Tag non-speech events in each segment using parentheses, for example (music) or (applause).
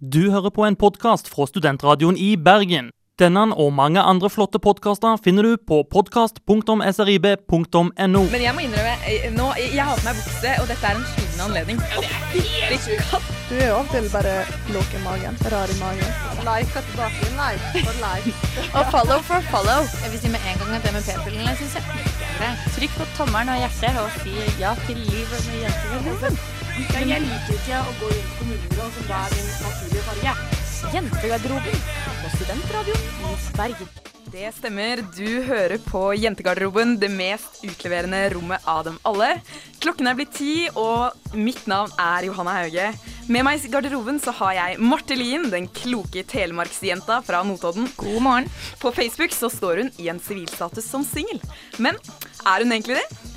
Du hører på en podkast fra Studentradioen i Bergen. Denne og mange andre flotte podkaster finner du på podkast.srib.no. Men jeg må innrømme, eh, nå, jeg har på meg bukse, og dette er en skyldende anledning. Fytti katt. Du er jo av og til bare låg i magen. Rar i magen. Like tilbake. Like for like. Og follow for follow. Jeg vil si med en gang at det med p-pillene syns jeg er. Trykk på tommelen og hjertet og si ja til livet med jentegarderoben. Jeg liker ikke å gå rundt på som da er min naturlige farge. Jentegarderoben på Studentradioen i Bergen. Det stemmer. Du hører på Jentegarderoben, det mest utleverende rommet av dem alle. Klokken er blitt ti, og mitt navn er Johanna Hauge. Med meg i garderoben så har jeg Marte Lien, den kloke telemarksjenta fra Notodden. God morgen. På Facebook så står hun i en sivilstatus som singel. Men er hun egentlig det?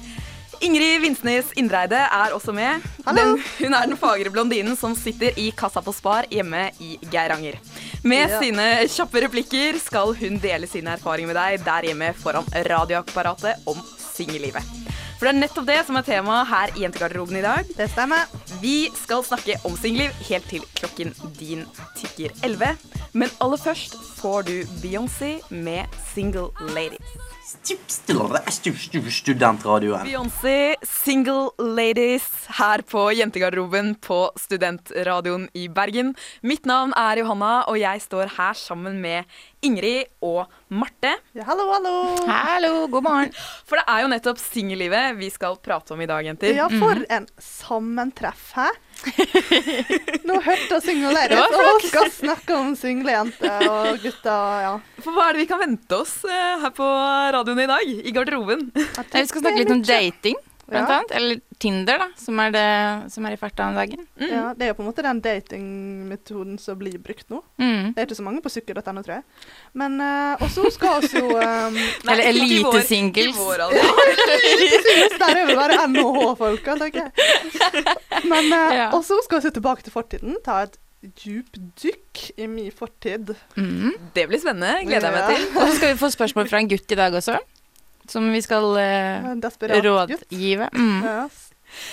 Ingrid Vinsnes Indreide er også med. Den, hun er den fagre blondinen som sitter i kassa på Spar hjemme i Geiranger. Med Ja. sine kjappe replikker skal hun dele sine erfaringer med deg der hjemme foran radioapparatet om singellivet. For det er nettopp det som er tema her i Jentegarderoben i dag. Det stemmer. Vi skal snakke om singelliv helt til klokken din tikker 11. Men aller først får du Beyoncé med 'Single Ladies'. Studentradioen. Beyoncé, Single Ladies, her på Jentegarderoben på Studentradioen i Bergen. Mitt navn er Johanna, og jeg står her sammen med Ingrid og Marte. Ja, hallo, hallo. Hallo, god morgen. For det er jo nettopp singellivet vi skal prate om i dag, jenter. Ja, for en sammentreff, hæ? (laughs) Nå hørte jeg single Det og skal snakke om single jenter og gutter, ja. For hva er det vi kan vente oss eh, her på radioen i dag? I garderoben. Vi skal snakke litt om dating, blant Ja. annet. Eller Tinder, da, som er det som er i farta om dagen. Ja, det er jo på en måte den datingmetoden som blir brukt nå. Mm. Det er ikke så mange på sykkel.no, tror jeg. Men uh, også skal oss jo um, Eller elitesingles. Der er vel bare NHH-folka, tenker jeg. Men uh, Ja. også skal vi se tilbake til fortiden. Ta et djupdykk i min fortid. Mm. Det blir spennende. Gleder jeg meg til. Og så skal vi få spørsmål fra en gutt i dag også, som vi skal eh, rådgive. Mm. Ja.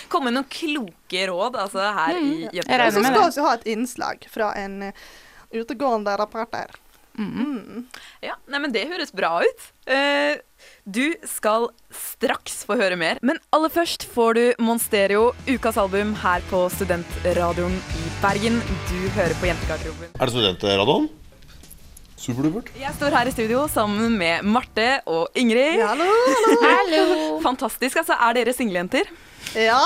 Komme med noen kloke råd altså, her Mm, i jeg Og så skal vi ha et innslag fra en uh, utegående reporter. Mm. Mm. Ja, nei, men Det høres bra ut. Eh, du skal straks få høre mer, men aller først får du Monsterio, ukas album, her på Studentradioen i Bergen. Du hører på Jentegarderoben. Er det studentradioen? Superdupert. Jeg står her i studio sammen med Marte og Ingrid. Ja, hallo, hallo. (laughs) Hallo! Fantastisk. altså. Er dere singlejenter? Ja,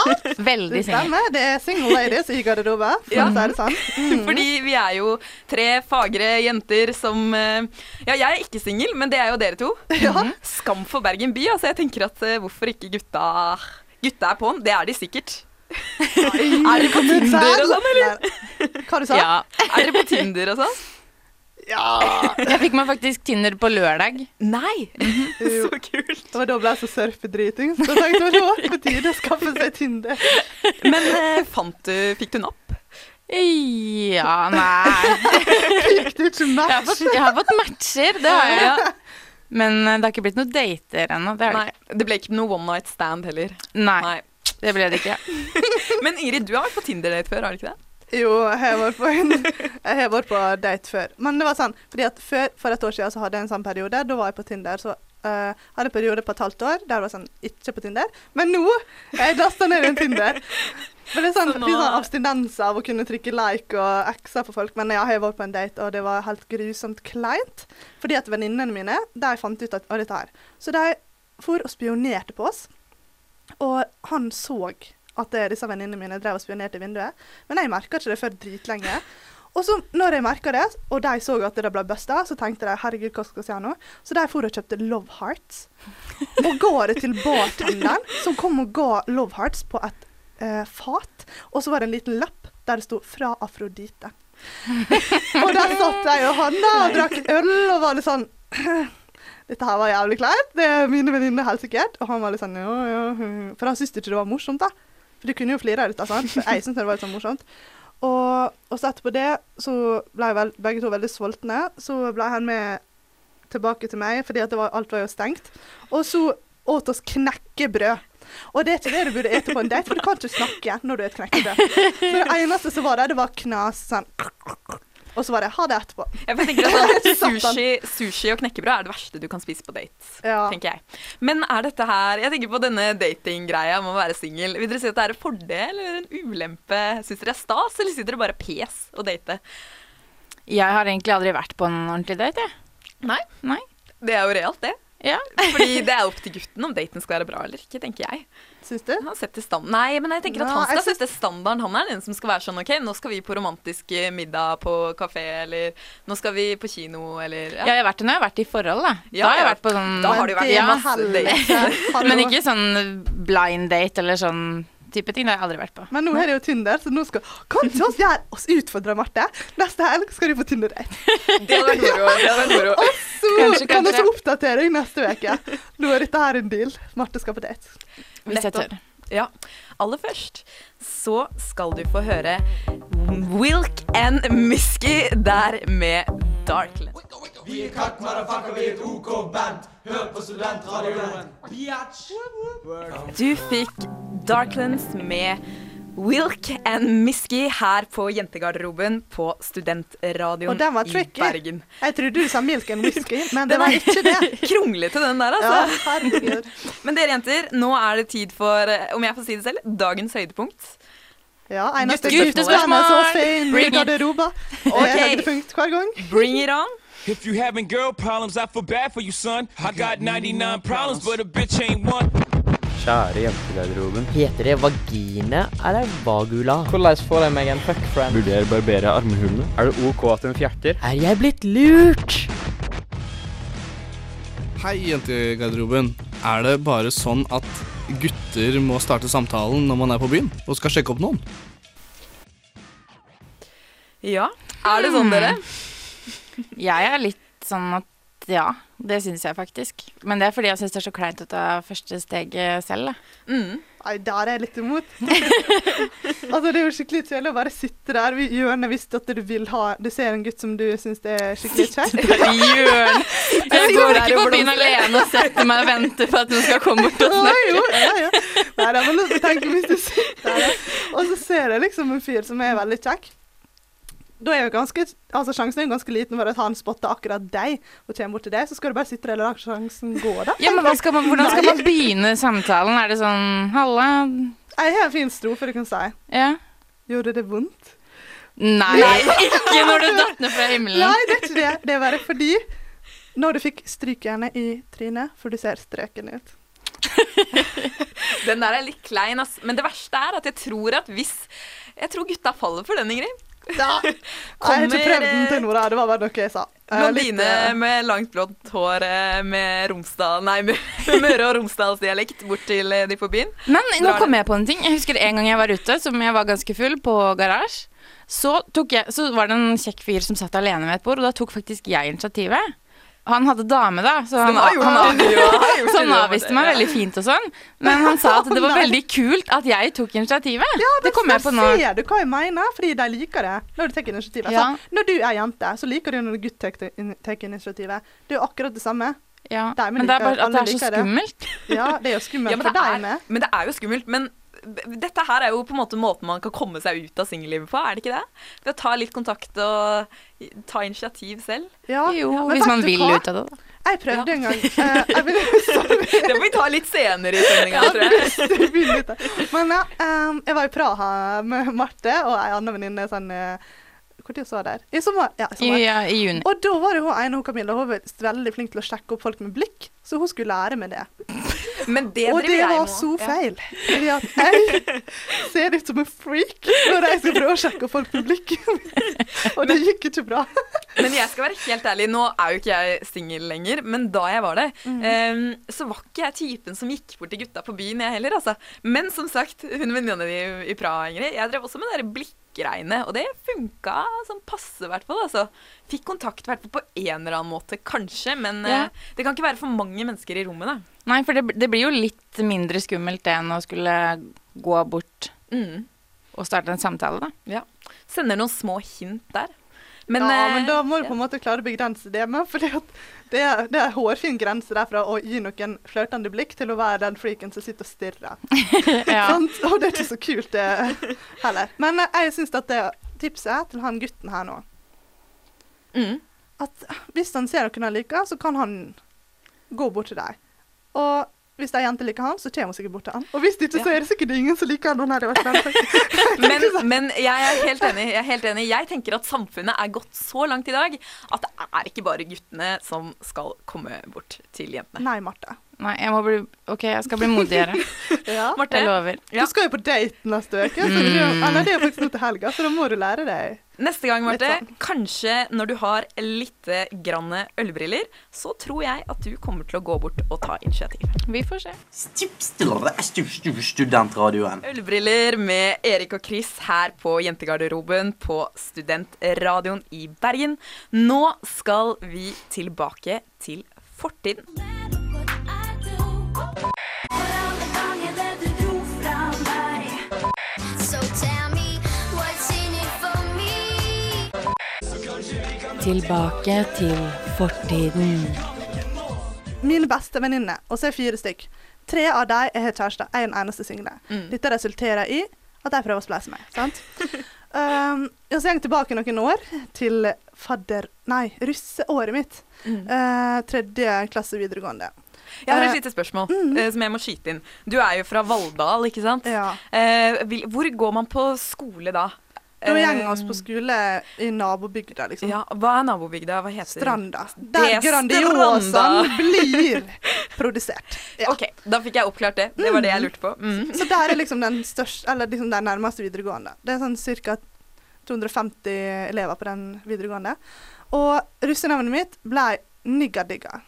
Veldig det stemmer. Det er single ladies i garderoben, for Ja. å si det sånn. Mm. (laughs) Fordi vi er jo tre fagre jenter som eh, Ja, jeg er ikke singel, men det er jo dere to. (laughs) Ja. Skam for Bergen by. Altså, jeg tenker at eh, hvorfor ikke gutta Gutta er på'n. Det er de sikkert. er dere på Tinder og sånn, eller? Hva du sa Ja. Er dere på Tinder og sånn? Ja. (laughs) Jeg fikk meg faktisk Tinder på lørdag. Nei! Så kult. Og da ble jeg så surfedriting, så jeg tenkte det var på tide å skaffe seg Tinder. Men eh, fant du Fikk du napp? Ja, nei (laughs) Fikk du ikke Jeg har match? fått, jeg har fått matcher, det har jeg. Men eh, det har ikke blitt noen dater ennå. Det, det Nei. Det ble ikke noe one night stand heller. Nei, Nei. det ble det ikke. (laughs) Men Ingrid, du har vært på Tinder-date før, har du ikke det? Jo, jeg har vært på, en, jeg har vært på date før. Men det var sånn, fordi at før, for et år siden så hadde jeg en sånn periode. Da var jeg på Tinder. Så Uh, hadde en periode på et halvt år der var sånn ikke på Tinder. Men nå er jeg lasta ned en Tinder. For det er sånn, Så nå- sånn abstinens av å kunne trykke like og x-er på folk. Men ja, jeg har vært på en date, og det var helt grusomt kleint. Fordi at venninnene mine de fant ut av dette her. Så de for og spionerte på oss. Og han så at disse venninnene mine drev og spionerte i vinduet. Men jeg merka ikke det før dritlenge. Og så når jeg merka det, og de så at det ble busta, så tenkte de herregud, hva skal jeg gjøre nå? Så de for og kjøpte Love Hearts. Og ga det til bartenderen, som kom og ga Love Hearts på et eh, fat. Og så var det en liten lapp der det sto 'Fra Afrodite'. (laughs) og der satt jeg og Hanna og drakk øl og var litt sånn (clears throat) Dette her var jævlig kleint. Det er mine venninner helt sikkert. Og han var litt sånn ja, ja. For han syntes ikke det var morsomt, da. For de kunne jo flire av dette, sant. For jeg syntes det var litt sånn morsomt. Og, og så etterpå det så ble vel, begge to veldig sultne. Så ble han med tilbake til meg, fordi var, alt var jo stengt. Og så åt oss knekkebrød. Og det er ikke det du burde ete på en date, for du kan ikke snakke når du spiser knekkebrød. Så det eneste som var der, det var knas sånn Og så var det ha det etterpå. Jeg tenker at (laughs) sushi, sushi og knekkebrød er det verste du kan spise på date. Ja. tenker jeg. Men er dette her Jeg tenker på denne datinggreia med å være singel. Vil dere si at det er en fordel eller en ulempe? Syns dere det er stas, eller sitter dere bare pes og date? Jeg har egentlig aldri vært på en ordentlig date, jeg. Nei. Nei. Det er jo realt, det. Ja. Fordi det er opp til gutten om daten skal være bra eller ikke, tenker jeg. Syns du? Han setter stand Nei, men jeg tenker at han skal jeg sette standarden. Han er den som skal være sånn OK, nå skal vi på romantisk eh, middag på kafé, eller nå skal vi på kino, eller Ja, jeg har vært det når jeg har vært i forhold, da. Ja, da har jeg vært på sånn Da har du vært i ja, masse dates. (laughs) Men ikke sånn blind date eller sånn type ting. Det har jeg aldri vært på. Men nå er det jo Tinder, så nå skal Kan ikke oss gjør oss utfordre, Marte? Neste helg skal du på Tinder-date. (laughs) Det hadde vært moro. Det hadde vært moro. Så Kanskje, kan kanskje. vi oppdatere deg neste uke. Nå er dette her en deal. Marte skal på date. Hvis jeg tør. Ja. Aller først så skal du få høre Wilk and Misky der med Darkland. Vi er katt, motherfucker, vi er et OK band. Hør på studentradioen. Du fikk Darklands med Wilk and Misky her på Jentegarderoben på Studentradioen Og den var i tricky. Bergen. Jeg trodde du sa milk and whisky, (laughs) men det var ikke det. (laughs) Kronglete, den der, altså. Ja, (laughs) Men dere jenter, nå er det tid for, eh, om jeg får si det selv, dagens høydepunkt. Ja, eneste guttespørsmål så fin i Bring it. garderoben. Det Ok. høydepunkt hver gang. Bring it on. If you having girl problems, I feel bad for you, son. I got 99 problems, but a bitch ain't one. Kjære jentegarderoben. Heter det vagina eller vagula? Hvordan får jeg meg en fuckfriend? jeg barbere armhulene. Er det OK at hun fjerter? Er jeg blitt lurt? Hei, jentegarderoben. Er det bare sånn at gutter må starte samtalen når man er på byen og skal sjekke opp noen? Ja. Er det sånn, dere? Jeg er litt sånn at ja, det syns jeg faktisk. Men det er fordi jeg syns det er så kleint å ta første steget selv. Da. Mm. Nei, der er jeg litt imot. (laughs) altså, det er jo skikkelig kjedelig å bare sitte der i hjørnet hvis at du vil ha Du ser en gutt som du syns er skikkelig kjekk. Jørn. (laughs) Jeg går ikke på byen alene og setter meg og venter på at noen skal komme bort og snakke. jo, ja, ja. Nei, det er å tenke hvis du sitter der, og så ser jeg liksom en fyr som er veldig kjekk. Da er jo ganske, altså Sjansen er jo ganske liten for at han spotter akkurat deg og kommer bort til deg. Så skal du bare sitte der og la sjansen gå, da. Ja, men hva skal man, Hvordan skal man begynne samtalen? Er det sånn Halla? Jeg har en fin strofe du kan si. Ja. Gjorde det vondt? Nei, ikke når du datt ned fra himmelen. Nei, det er ikke det. Det er bare fordi når du fikk strykjernet i trynet, for du ser strøken ut. Den der er litt klein, ass. Men det verste er at jeg tror at hvis Jeg tror gutta faller for den, Ingrid. Da. (laughs) Jeg har ikke prøvd den til noe, da. Det var bare noe jeg sa. Eh, Blondine eh, med langt blondt hår eh, med Romsdal Nei, (laughs) Møre og Romsdalsdialekt bort til eh, de på byen. Men nå kom jeg på en ting. Jeg husker en gang jeg var ute, som jeg var ganske full, på garasje. Så, så var det en kjekk fyr som satt alene ved et bord, og da tok faktisk jeg initiativet. Han hadde dame, da, så han, han, han. (laughs) Han det, avviste meg veldig fint og sånn. Men han sa at det var (laughs) veldig kult at jeg tok initiativet. Ja, det kom jeg på nå. Ser du hva jeg mener? Fordi de liker det når du tar initiativet. Ja. Når du er jente, så liker du når en gutt tar initiativet. Det er jo akkurat det samme. Ja. Men det er bare at det er så det. skummelt. Ja, det er jo skummelt Ja, for deg med. men det er jo skummelt. Men dette her er jo på en måte måten man kan komme seg ut av singellivet på, er det ikke det? Ved å ta litt kontakt og ta initiativ selv. Ja. Jo, ja, hvis man vil hva? ut av det, da. Jeg prøvde en gang. Uh, jeg (laughs) vil. Det må vi ta litt senere i sendinga, tror jeg. Men ja, um, jeg var i Praha med Marte og ei anna venninne sånn uh, Når så der? I sommer. Ja, i I, ja, I juni. Og da var det hun ene, hun Camilla, hun var veldig flink til å sjekke opp folk med blikk, så hun skulle lære meg det. Men det og det var så feil. Fordi at jeg ser ut som en freak når jeg skal prøve å sjekke folk med blikk. (laughs) og det gikk ikke bra. Men jeg skal være helt ærlig, nå er jo ikke jeg singel lenger, men da jeg var det, em, så var ikke jeg typen som gikk bort til gutta på byen, jeg heller, altså. Men som sagt, hun venninna di i Praha, Ingrid, jeg drev også med det der blikkgreiene, og det funka sånn passe, i hvert fall. Altså. Fikk kontakt hvert på en eller annen måte, kanskje, men Ja. eh, det kan ikke være for mange mennesker i rommet, da. Nei, for det, det blir jo litt mindre skummelt det enn å skulle gå bort Mm. og starte en samtale, da. Ja. Sender noen små hint der. Men, ja, eh, men da må du på en måte klare å begrense det med, at det er, det er hårfin grense derfra å gi noen flørtende blikk til å være den freaken som sitter og stirrer. (laughs) Ja. Og det er ikke så kult, det heller. Men eh, jeg syns at det tipset til han gutten her nå Mm. At hvis han ser noen han liker, så kan han gå bort til deg. Og hvis ei jente liker han, så kommer hun sikkert bort til han. Og hvis ikke, så er det sikkert ingen som liker han. det. (laughs) Men, men jeg er helt enig. Jeg er helt enig. Jeg tenker at samfunnet er gått så langt i dag at det er ikke bare guttene som skal komme bort til jentene. Nei, Marte. Nei, jeg må bli OK, jeg skal bli modigere. (laughs) Ja. Marte, Jeg lover. Du skal jo på date neste uke, så det, eller det er faktisk nå til helga, så da må du lære deg neste gang, Marte, sånn. kanskje når du har lite grann ølbriller, så tror jeg at du kommer til å gå bort og ta initiativ. Vi får se. Studentradioen. Ølbriller med Erik og Chris her på Jentegarderoben på Studentradioen i Bergen. Nå skal vi tilbake til fortiden. Tilbake til fortiden. Min beste venninne, og så er fire stykk. Tre av dem er kjæreste, én en eneste single. Mm. Dette resulterer i at de prøver å spleise meg. sant? (laughs) um, og så går jeg tilbake noen år, til fadder... Nei, russeåret mitt. Mm. Uh, tredje klasse videregående. Jeg har Eh, et lite spørsmål eh, som jeg må skyte inn. Du er jo fra Valldal, ikke sant? Ja. Uh, hvor går man på skole da? Da Eh, vi oss på skole i nabobygda, liksom. Ja, Hva er nabobygda? Hva heter Stranda. Der er Grandiosaen (laughs) blir produsert. Ja. OK, da fikk jeg oppklart det. Det var det jeg lurte på. Mm. Så der er liksom den største, eller liksom den nærmeste videregående. Det er sånn ca. 250 elever på den videregående. Og russenavnet mitt ble Nigga-digga.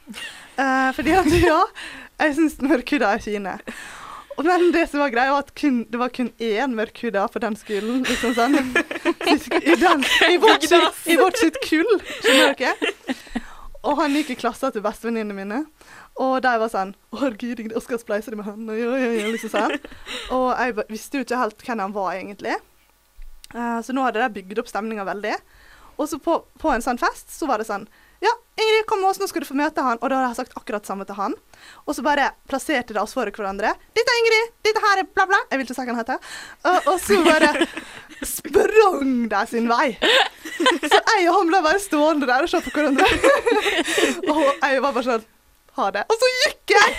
Eh, fordi at (laughs) ja, jeg syns mørkhuda er fine. Men det som var greia, var at kun, det var kun én mørkhuda på den skolen. liksom sånn. I, den, i, vårt, sitt, I vårt sitt kull, skjønner dere? Og han gikk i klassen til bestevenninnene mine. Og de var sånn Å, herregud, jeg skal spleise det med han. Og, ja, ja, liksom sånn. og jeg visste jo ikke helt hvem han var, egentlig. Uh, så nå hadde de bygd opp stemninga veldig. Og så på, på en sånn fest så var det sånn Ingrid, kom med oss, nå skal du få møte han. Og da hadde jeg sagt akkurat samme til han. Og så bare plasserte de oss for hverandre. 'Dette er Ingrid. Dette her er bla, bla.' Jeg vil ikke si hva han heter. Og, og så bare sprang de sin vei. Så jeg og han ble bare stående der og se på hverandre. og jeg var bare sånn Ha det. Og så gikk jeg!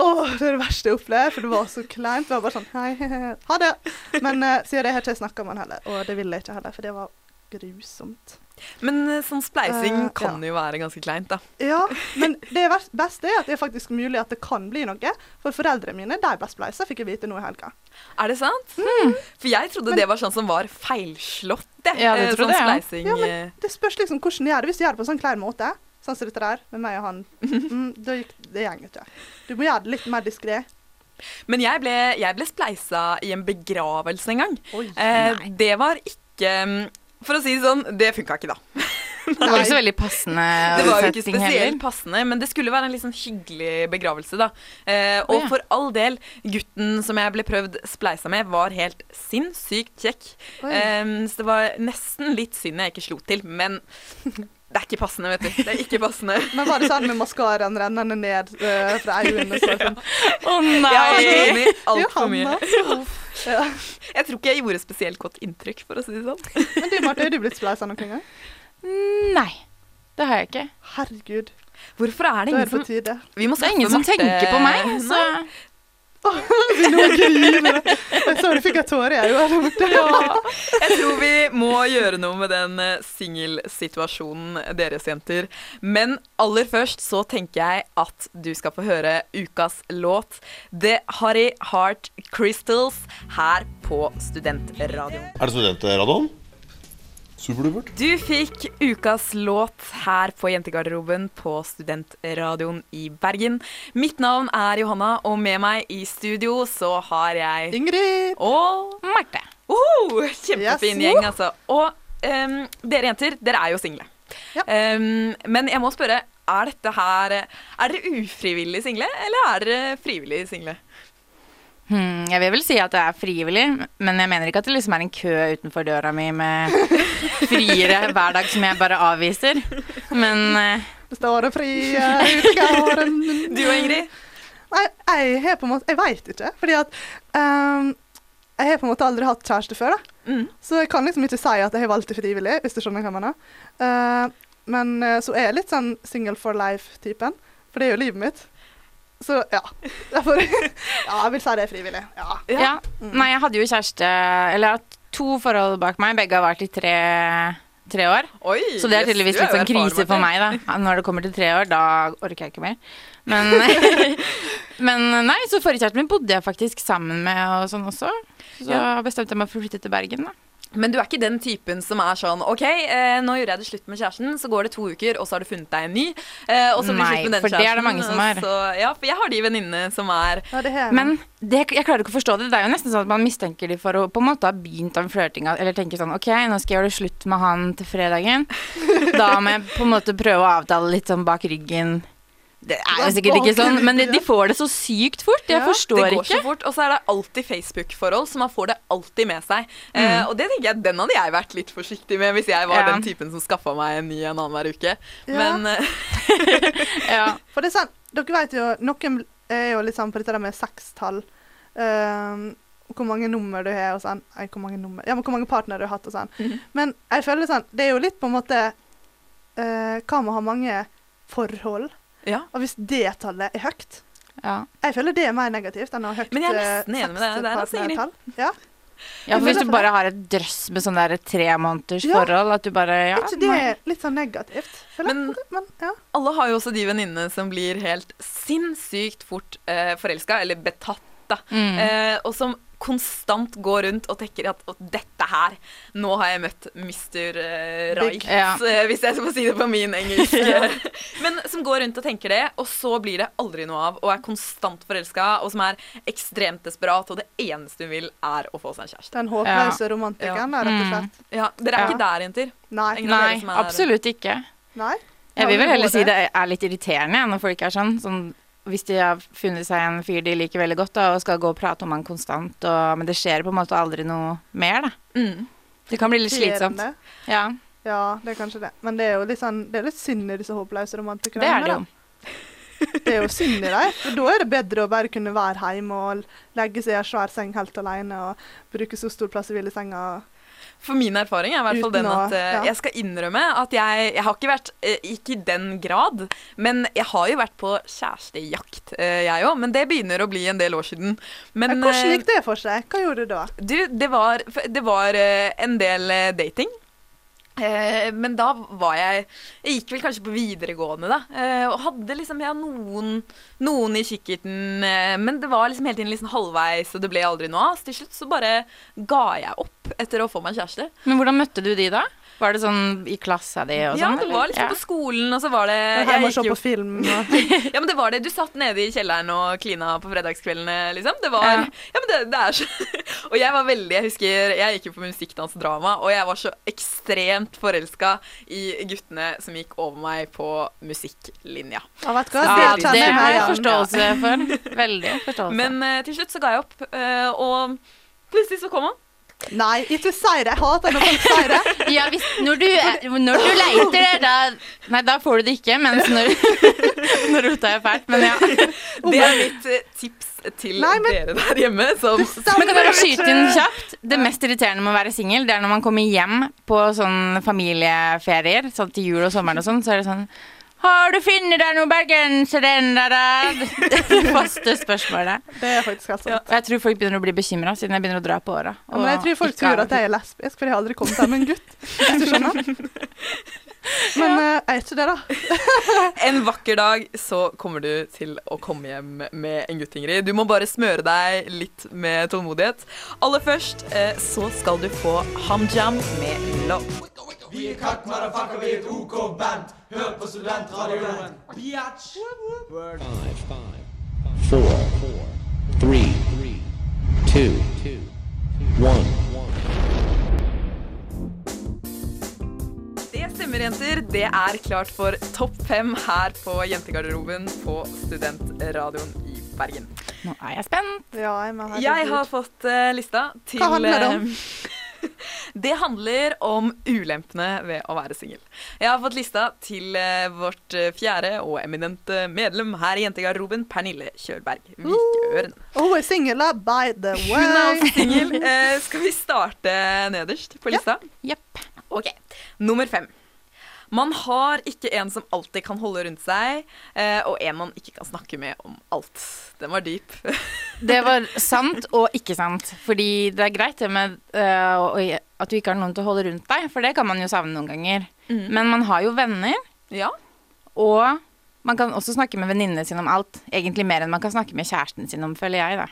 Åh, det er det verste jeg opplever, for det var så kleint. Det var bare sånn Hei, ha det. Men uh, siden det har ikke jeg snakka med han heller, og det ville jeg ikke heller, for det var grusomt. Men eh, sånn spleising uh, kan jo være ganske kleint, da. Ja, (laughs) men det beste er at det er faktisk mulig at det kan bli noe. For foreldrene mine, de ble spleisa, fikk jeg vite nå i helga. Er det sant? For jeg trodde det var sånn som var feilslått, det. Ja, det Eh, trodde sånn spleising. Ja, eh. men det spørs liksom hvordan du gjør det. Hvis du gjør det på en sånn klein måte, sånn som dette der, med meg og han, (laughs) mm, da gikk det gjeng ikke. Du må gjøre det litt mer diskré. Men jeg ble, jeg ble spleisa i en begravelse en gang. Oi, Eh, det var ikke mm, For å si det sånn, det funka ikke, da. (laughs) Det var ikke så veldig passende Det var jo ikke spesielt heller. passende, men det skulle være en litt sånn hyggelig begravelse, da. Eh, og ja. for all del, gutten som jeg ble prøvd spleisa med, var helt sinnssykt kjekk. Eh, så det var nesten litt synd jeg ikke slo til, men det er ikke passende, vet du. Det er ikke passende. (laughs) Men var det sånn med maskaraen rennende ned uh, fra (laughs) øynene? Å sånn. Å Jeg har nei! grint altfor mye. (laughs) Ja. Jeg tror ikke jeg gjorde spesielt godt inntrykk, for å si det sånn. Men du, Marte, har du blitt spleisa noen gang? Nei. Det har jeg ikke. Herregud, Hvorfor er det er ingen det på som. Vi må Det er ingen som Marte- tenker på meg. Så (laughs) Nå griner jeg. Jeg så du fikk en tåre jeg òg der borte. Jeg tror vi må gjøre noe med den eh, singelsituasjonen deres jenter. Men aller først så tenker jeg at du skal få høre ukas låt. The Harry Heart Crystals her på Studentradioen. Er det studentradioen? Superdupert. Du fikk ukas låt her på Jentegarderoben på Studentradioen i Bergen. Mitt navn er Johanna, og med meg i studio så har jeg Ingrid. Og Marte. Oho, kjempefin Yes. gjeng, altså. Og um, dere jenter, dere er jo single. Ja. Um, men jeg må spørre, er dette her Er dere ufrivillig single, eller er dere frivillig single? Hmm, jeg vil vel si at det er frivillig, men jeg mener ikke at det liksom er en kø utenfor døra mi med (laughs) friere hver dag som jeg bare avviser. Men eh, Det står det fri ute i gården. (laughs) Du og Ingrid? Nei, jeg har på en måte Jeg veit ikke. Fordi at um, jeg har på en måte aldri hatt kjæreste før, da. Mm. Så jeg kan liksom ikke si at jeg har valgt det frivillig, hvis du skjønner hva jeg mener. Uh, men eh, så er jeg litt sånn single for life-typen, for det er jo livet mitt. Så ja. Derfor (laughs) Ja, jeg vil si det er frivillig. Ja. Ja. Nei, jeg hadde jo kjæreste Eller jeg har to forhold bak meg. Begge har vært i tre, tre år. Oi, Så det er tydeligvis litt sånn krise for meg, da. Når det kommer til tre år, da orker jeg ikke mer. Men, (laughs) men nei, så forrige kjæresten min bodde jeg faktisk sammen med og sånn også. Så Ja. bestemte jeg meg for å flytte til Bergen, da. Men du er ikke den typen som er sånn OK, eh, nå gjorde jeg det slutt med kjæresten, så går det to uker, og så har du funnet deg en ny. Eh, og så blir det slutt med den for det er det mange som er. Så, ja, for jeg har de venninnene som er Ja, det. Men det, jeg klarer ikke å forstå det. Det er jo nesten sånn at man mistenker de for å på en måte ha begynt av flørtinga, eller tenker sånn OK, nå skal jeg gjøre det slutt med han til fredagen. Da må jeg på en måte prøve å avtale litt sånn bak ryggen. Det er jo sikkert ikke sånn, men de, de får det så sykt fort. Jeg Ja, forstår det går ikke. så fort, og så er det alltid Facebook-forhold, så man får det alltid med seg. Eh, Mm. og det tenker jeg, den hadde jeg vært litt forsiktig med hvis jeg var Ja. den typen som skaffa meg en ny en annen hver uke. Ja. Men eh, (laughs) Ja. For det er sant, dere vet jo, noen er jo litt sånn på dette der med sekstall. ehm, hvor mange nummer du har og sånn. Nei, hvor mange nummer Ja, men hvor mange partnere du har hatt og sånn. Mhm. Men jeg føler sånn, det er jo litt på en måte uh, Hva med å ha mange forhold? Ja. Og hvis det tallet er høyt Ja. Jeg føler det er mer negativt enn å ha høyt Men jeg er eh, nesten enig med deg der, altså, Ingrid. sekstpartnertall. Ja. ja, for hvis du bare har et drøss med sånn der tre måneders Ja. forhold, at du bare ja, er ikke det er litt sånn negativt? Føler Men- jeg. Men, ja. Alle har jo også de venninnene som blir helt sinnssykt fort eh, forelska, eller betatt, da. Mm. Eh, og som konstant går rundt og tenker at «Å, dette her Nå har jeg møtt Mr. Eh, right, Ja. (laughs) eh, hvis jeg skal si det på min engelsk. (laughs) Men som går rundt og tenker det, og så blir det aldri noe av, og er konstant forelska, og som er ekstremt desperat, og det eneste hun vil, er å få seg en kjæreste. Den håpløse romantikeren, ja. rett og Mm. slett. Ja, Dere er Ja. ikke der, jenter. Nei. Nei, absolutt ikke. Nei. Jeg vil vel heller si det. det er litt irriterende når folk er sånn. sånn hvis de har funnet seg en fyr de liker veldig godt da, og skal gå og prate om han konstant, og, men det skjer på en måte aldri noe mer, da. Mm. Det kan bli litt slitsomt. Ja, Ja, det er kanskje det. Men det er jo litt sånn, det er litt synd i disse håpløse romantikerne. det er det da. jo. (laughs) Det er jo synd i dem. For da er det bedre å bare kunne være hjemme og legge seg i en svær seng helt alene og bruke så stor plass i ville senga. For min erfaring er i hvert fall den at eh, ja. jeg skal innrømme at jeg, jeg har ikke vært eh, Ikke i den grad, men jeg har jo vært på kjærestejakt, eh, jeg òg. Men det begynner å bli en del år siden. Men Hvordan gikk det for seg? Hva gjorde du da? du, det var, det var en del dating. Eh, men da var jeg Jeg gikk vel kanskje på videregående, da. Eh, og hadde liksom ja, noen, noen i kikkerten. Eh, men det var liksom hele tiden liksom halvveis, og det ble aldri noe av. Så til slutt så bare ga jeg opp etter å få meg kjæreste. Men hvordan møtte du de da? Var det sånn i klassa di og Ja, sånn? det var liksom på skolen, og så var det Jeg og se på film. Og, (laughs) (laughs) Ja, men det var det. Du satt nede i kjelleren og klina på fredagskveldene, liksom. Det var Ja. Ja, men det, det er så (laughs) Og jeg var veldig Jeg husker jeg gikk jo på musikkdansdrama, og drama, og jeg var så ekstremt forelska i guttene som gikk over meg på musikklinja. Ja, vet du hva? Ja, det det har jeg forståelse for. Veldig forståelse. Men uh, til slutt så ga jeg opp, uh, og plutselig så kom han. Nei, ikke si det. Jeg hater når folk sier det. (laughs) Ja, hvis, når, du, er- når du leiter det, da Nei, da får du det ikke, mens når (laughs) Nå rota jeg fælt, men ja. Det er mitt eh, tips til Nei, men- dere der hjemme som Men kan jeg bare skyte inn kjapt? Det mest irriterende med å være singel, det er når man kommer hjem på sånn familieferier, sånn til jul og sommeren og sånn, så er det sånn Har du funnet deg noe bergensere der? Det (laughs) faste spørsmålet. Det er faktisk helt sant. Og jeg tror folk begynner å bli bekymra siden jeg begynner å dra på åra. Ja, men jeg tror folk tror at jeg er lesbisk, for jeg har aldri kommet her med en gutt. Hvis du skjønner. (laughs) Men ja. jeg er ikke det, da. (laughs) En vakker dag så kommer du til å komme hjem med en gutt, Ingrid. Du må bare smøre deg litt med tålmodighet. Aller først eh, så skal du få HamJam med Love. Vi er Cut Motherfucker, vi er et OK band. Hør på studentradioen. Biatch! Four, three, two, one. Det stemmer, jenter. Det er klart for topp fem her på Jentegarderoben på Studentradioen i Bergen. Nå er jeg spent. Ja, jeg, Jeg har fått uh, lista til Hva handler det om? (laughs) Det handler om ulempene ved å være singel. Jeg har fått lista til eh, vårt eh, fjerde og eminente medlem her i jentegarderoben, Pernille Kjølberg Vikøren. Og hun er singel, by the way. Hun er også singel. (laughs) Eh, skal vi starte nederst på lista? Jepp. Ok. Nummer fem. Man har ikke en som alltid kan holde rundt seg, eh, og en man ikke kan snakke med om alt. Den var dyp. (laughs) Det var sant og ikke sant. Fordi det er greit det med uh, at du ikke har noen til å holde rundt deg, for det kan man jo savne noen ganger. Mm. Men man har jo venner, Ja. og man kan også snakke med venninnene sine om alt. Egentlig mer enn man kan snakke med kjæresten sin om, føler jeg, da.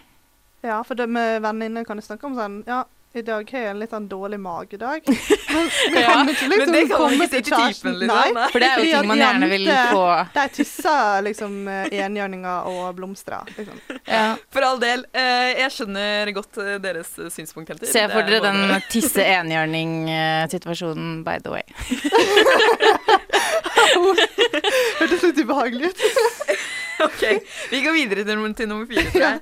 Ja, for det med venninner kan du snakke om sånn Ja, i dag har jeg en litt sånn dårlig magedag. (laughs) Men Ja, liksom men det kan man ikke si til typen, liksom, nei. For det er jo ting man gjerne vil få. De tisser liksom eh, enhjørninger og blomstrer. Liksom. (laughs) Ja. For all del. Eh, jeg skjønner godt eh, deres synspunkt. Helter. Se for er dere den både- tisse enhjørning-situasjonen, by the way. (laughs) Hørtes litt ubehagelig ut. Ok, Vi går videre til nummer, til nummer fire.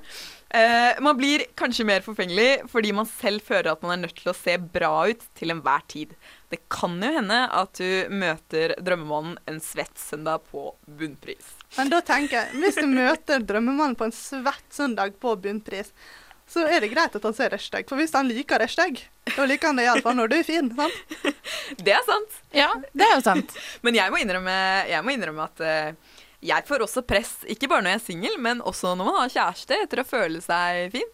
Eh, man blir kanskje mer forfengelig fordi man selv føler at man er nødt til å se bra ut til enhver tid. Det kan jo hende at du møter drømmemannen en svett søndag på bunnpris. Men da tenker jeg, hvis du møter drømmemannen på en svett søndag på bunnpris, så er det greit at han ser deg. For hvis han liker deg da liker han det iallfall når du er fin. sant? (laughs) Det er sant. Ja, det er jo sant. (laughs) Men jeg må innrømme, jeg må innrømme at eh, jeg får også press, ikke bare når jeg er singel, men også når man har kjæreste, etter å føle seg fin.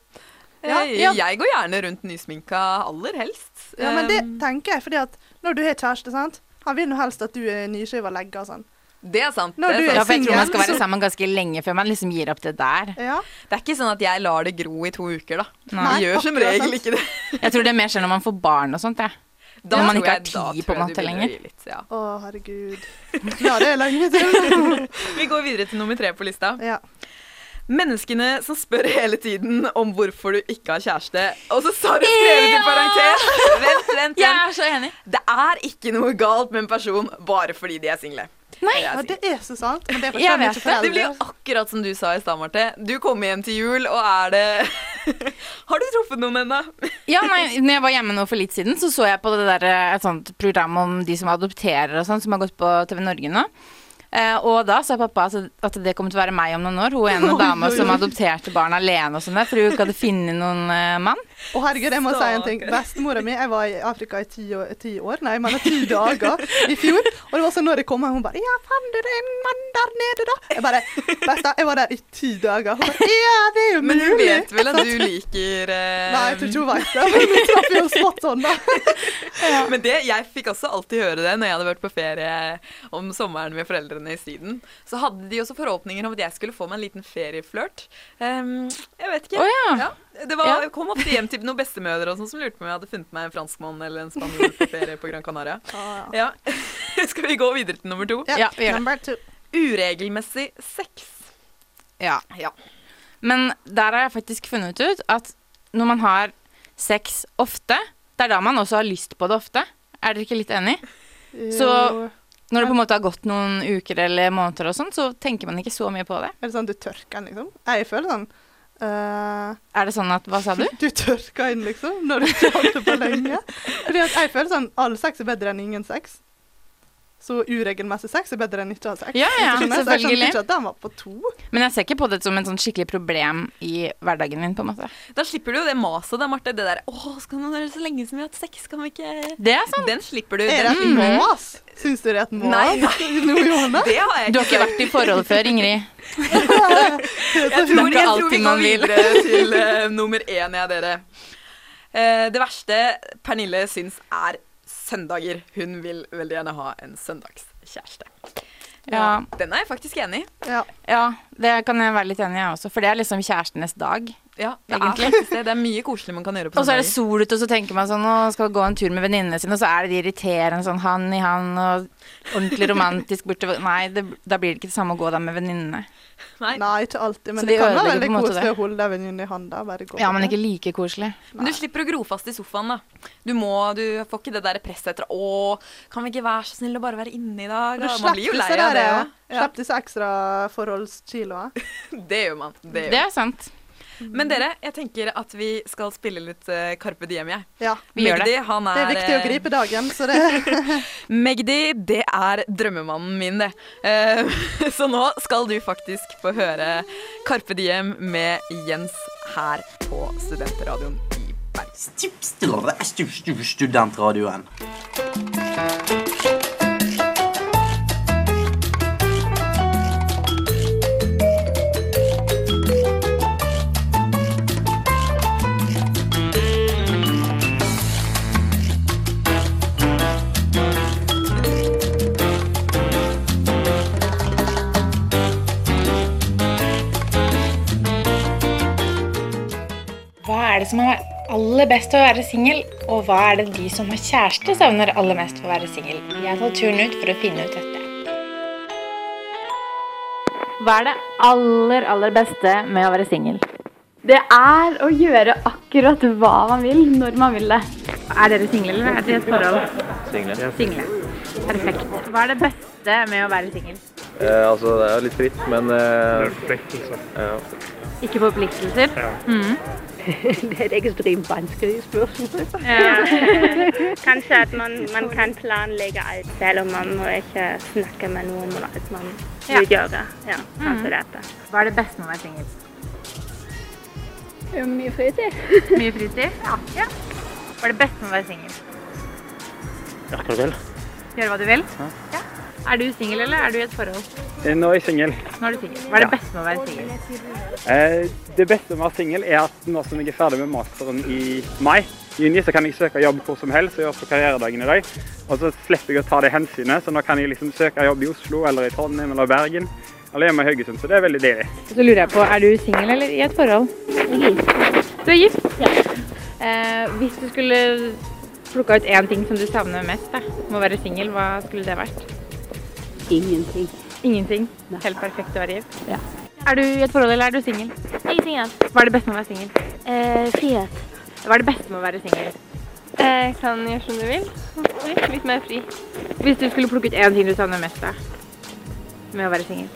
Ja, Eh, ja. Jeg går gjerne rundt nysminka aller helst. Ja, men det tenker jeg, fordi at når du har kjæreste, sant Han vil jo helst at du er nyskiva legger og sånn. Det er sant. Når det du er er Ja, for jeg tror man skal være sammen ganske lenge før man liksom gir opp det der. Ja. Det er ikke sånn at jeg lar det gro i to uker, da. Nei. Jeg gjør som regel sant. ikke det. Jeg tror det mer skjer når man får barn og sånt, jeg. Da ja, man ikke jeg- har tid på jeg begynner lenger. Litt, ja. Å, herregud. (laughs) Ja, det er lenge til. (laughs) Vi går videre til nummer tre på lista. Ja. Menneskene som spør hele tiden om hvorfor du ikke har kjæreste. Og så har du skrevet i parentes Vent, vent, Jeg vent. er så enig. Det er ikke noe galt med en person bare fordi de er single. Nei. Det ja, er det er så sant. Men det Jeg vet det. Det blir jo akkurat som du sa i stad, Marte. Du kommer hjem til jul, og er det (laughs) Har du truffet noen ennå? Ja, nei, når jeg var hjemme nå for litt siden, så så jeg på det der, eh, et sånt program om de som adopterer og sånn, som har gått på TV Norge nå. Eh, og da sa pappa at, det kom til å være meg om noen år. Hun ene en dama som adopterte barn alene og sånn der, fordi hun ikke hadde funnet noen eh, mann. Å herregud, jeg må si en ting. Bestemora mi Jeg var i Afrika i ti år, ti år Nei, men ti dager i fjor. Og det var sånn når jeg kom hjem, hun bare 'Ja, fant du det en mann der nede, da?' Jeg bare Besta, jeg var der i ti dager. Hun bare 'Ja, det er jo mulig'. Men hun vet vel at du liker eh, Nei, jeg tror ikke hun vet det. Men vi traff jo spot on, da. (laughs) Men det, jeg fikk også alltid høre det når jeg hadde vært på ferie om sommeren med foreldrene i Syden. Så hadde de også forhåpninger om at jeg skulle få meg en liten ferieflørt. Um, jeg vet ikke. Oh, ja. Det var, Ja. jeg kom ofte hjem til noen bestemødre og sånn som lurte på om jeg hadde funnet meg en franskmann eller en spanjol på ferie på Gran Canaria. Ah, ja. Ja. (laughs) Skal vi gå videre til nummer to? Ja, vi gjør det. Uregelmessig sex. Ja. Ja. Men der har jeg faktisk funnet ut at når man har sex ofte, det er da man også har lyst på det ofte. Er dere ikke litt enig? Så-. Når det på en måte har gått noen uker eller måneder og sånt, så tenker man ikke så mye på det. Er det sånn du tørker den, liksom? Jeg føler sånn uh, Er det sånn at Hva sa du? (laughs) Du tørker inn, liksom, når du ikke har holdt det på lenge. (laughs) Fordi at jeg føler sånn all sex er bedre enn ingen sex. Så uregelmessig sex er bedre enn ikke å ha sex. Ja, ja, Hvis du skjønner, så Jeg selvfølgelig. ikke at var på to. Men jeg ser ikke på det som en sånn skikkelig problem i hverdagen min, på en måte. Da slipper du jo det maset da, Marte. Det der 'Å, skal man være så lenge som vi har hatt sex, kan vi ikke Det er sant. Den slipper du. Er det et mas? Syns du det er et mas? Nei, (laughs) nei. Det har jeg ikke. Du har ikke vært i forhold før, Ingrid. Jeg (laughs) tror, jeg tror vi går videre til uh, nummer én, jeg, dere. Uh, det verste Pernille syns er søndager. Hun vil veldig gjerne ha en søndagskjæreste. Ja. Den er jeg faktisk enig i. Ja. ja, det kan jeg være litt enig i, jeg også. For det er liksom kjærestenes dag. Ja, det Egentlig. er faktisk det. Det er mye koselig man kan gjøre på Og så er det sol ute, og så tenker man sånn Å, skal gå en tur med venninnene sine, og så er det de irriterende sånn han i han, og ordentlig romantisk borte Nei, det, da blir det ikke det samme å gå der med venninnene. Nei. Nei, ikke alltid. Men så det kan være veldig koselig å holde venninnen i hånda. Ja, men ikke like koselig. Men du slipper å gro fast i sofaen, da. Du, må, du får ikke det der presset etter 'Å, kan vi ikke være så snill å bare være inne i dag?' Da, Man blir jo lei av det Ja. Slipp disse ekstra forholdskiloene. (laughs) Det gjør man. Det gjør Det er sant. Men dere, jeg tenker at vi skal spille litt uh, Carpe Diem, jeg. Ja, Vi gjør det. han er Det er viktig å eh, gripe dagen, så det (laughs) Magdi, det er drømmemannen min, det. Uh, (laughs) så nå skal du faktisk få høre Carpe Diem med Jens her på Studentradioen i Bergen. Studentradioen. Som er aller best ved å være singel, og hva er det de som har kjæreste savner aller mest ved å være singel? Jeg tar turen ut for å finne ut dette. Hva er det aller, aller beste med å være singel? Det er å gjøre akkurat hva man vil, når man vil det. Er dere single, eller er dere i et forhold? Single. Single. Perfekt. Hva er det beste med å være singel? Eh, altså, det er jo litt fritt, men eh, ja. Ikke forpliktelser? Mm. Det er et ekstremt vanskelig spørsmål. Kanskje at man, man kan planlegge alt selv om man må ikke snakke med noen om alt man Ja. vil gjøre. Ja, Mm. altså dette. Hva er det beste med å være singel? Mye fritid. Mye fritid? Ja. ja. Hva er det beste med å være singel? Gjøre hva du vil. Gjøre hva du vil? Ja. Er du singel, eller er du i et forhold? Eh, Nå er jeg singel. Nå er du singel. Hva er det beste med å være singel? Eh, det beste med å være singel er at nå som jeg er ferdig med masteren i mai, juni, så kan jeg søke jobb hvor som helst og gjøre på karrieredagen i dag. Og så slipper jeg å ta det hensynet, så nå kan jeg liksom søke jobb i Oslo eller i Trondheim eller Bergen. Eller hjemme i Haugesund, så det er veldig deilig. Så lurer jeg på, er du singel eller i et forhold? Du er gift? Ja. Eh, hvis du skulle plukka ut én ting som du savner mest da, med å være singel, hva skulle det vært? Ingenting. Ingenting? Helt perfekt å være gift? Ja. Er du i et forhold, eller er du singel? Jeg er singel. Hva er det beste med å være singel? Eh, frihet. Hva er det beste med å være singel? Eh, kan gjøre som du vil. Litt, litt mer fri. Hvis du skulle plukke ut én ting du savner mest av med å være singel?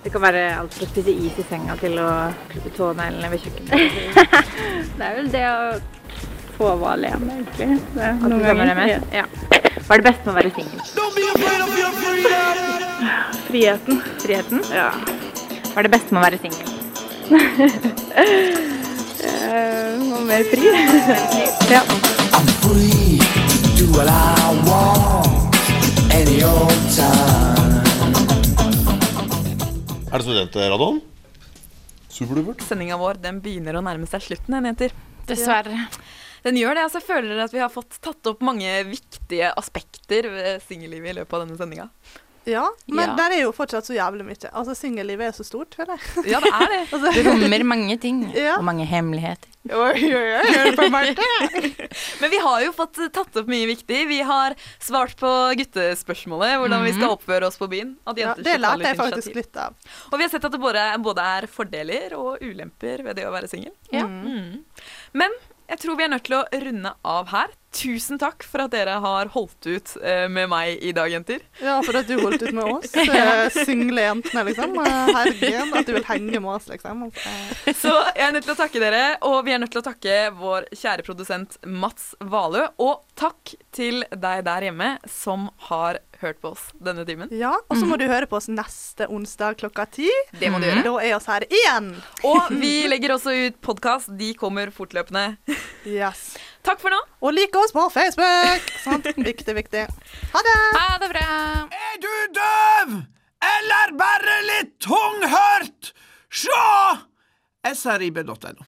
Det kan være alt fra å spise is i senga til å klippe tåneglene ved kjøkkenet. (laughs) Det er vel det å få være alene, egentlig. Det At du det ganger. mest? Ja. Hva er det beste med å være singel? (laughs) Friheten. Friheten? Ja. Hva er det beste med å være singel? Eh, mer fri. (laughs) ja. Do what I want any old time. Er det studentradioen? Superdupert. Sendinga vår den begynner å nærme seg slutten, jenter. Dessverre. Den gjør det. altså Jeg føler at vi har fått tatt opp mange viktige aspekter ved singellivet i løpet av denne sendinga. Ja, men Ja. der er jo fortsatt så jævlig mye. Altså, Singellivet er så stort, føler jeg. Ja, det er det. (laughs) Altså- Det rommer mange ting, (laughs) Ja. og mange hemmeligheter. (laughs) Men vi har jo fått tatt opp mye viktig. Vi har svart på guttespørsmålet, hvordan vi skal oppføre oss på byen. At Ja, det lærte jeg faktisk initiativ. litt av. Og vi har sett at det både, både er fordeler og ulemper ved det å være singel. Ja. Mm. Men jeg tror vi er nødt til å runde av her. Tusen takk for at dere har holdt ut eh, med meg i dag, jenter. Ja, for at du holdt ut med (laughs) oss. eh, Single jentene, liksom. Eh, Herregud, at du vil henge med oss, liksom. Eh, Så jeg er nødt til å takke dere, og vi er nødt til å takke vår kjære produsent Mats Valø. Og takk til deg der hjemme som har hørt på oss denne timen. Ja, og så må du høre på oss neste onsdag klokka ti. Det må du gjøre. Da er oss her igjen. Og vi (laughs) legger også ut podkast. De kommer fortløpende. Yes. Takk for nå. Og like oss på Facebook. Sant? Viktig, viktig. Ha det. Ha det bra. Er du døv? Eller bare litt tunghørt? Sjå srib.no.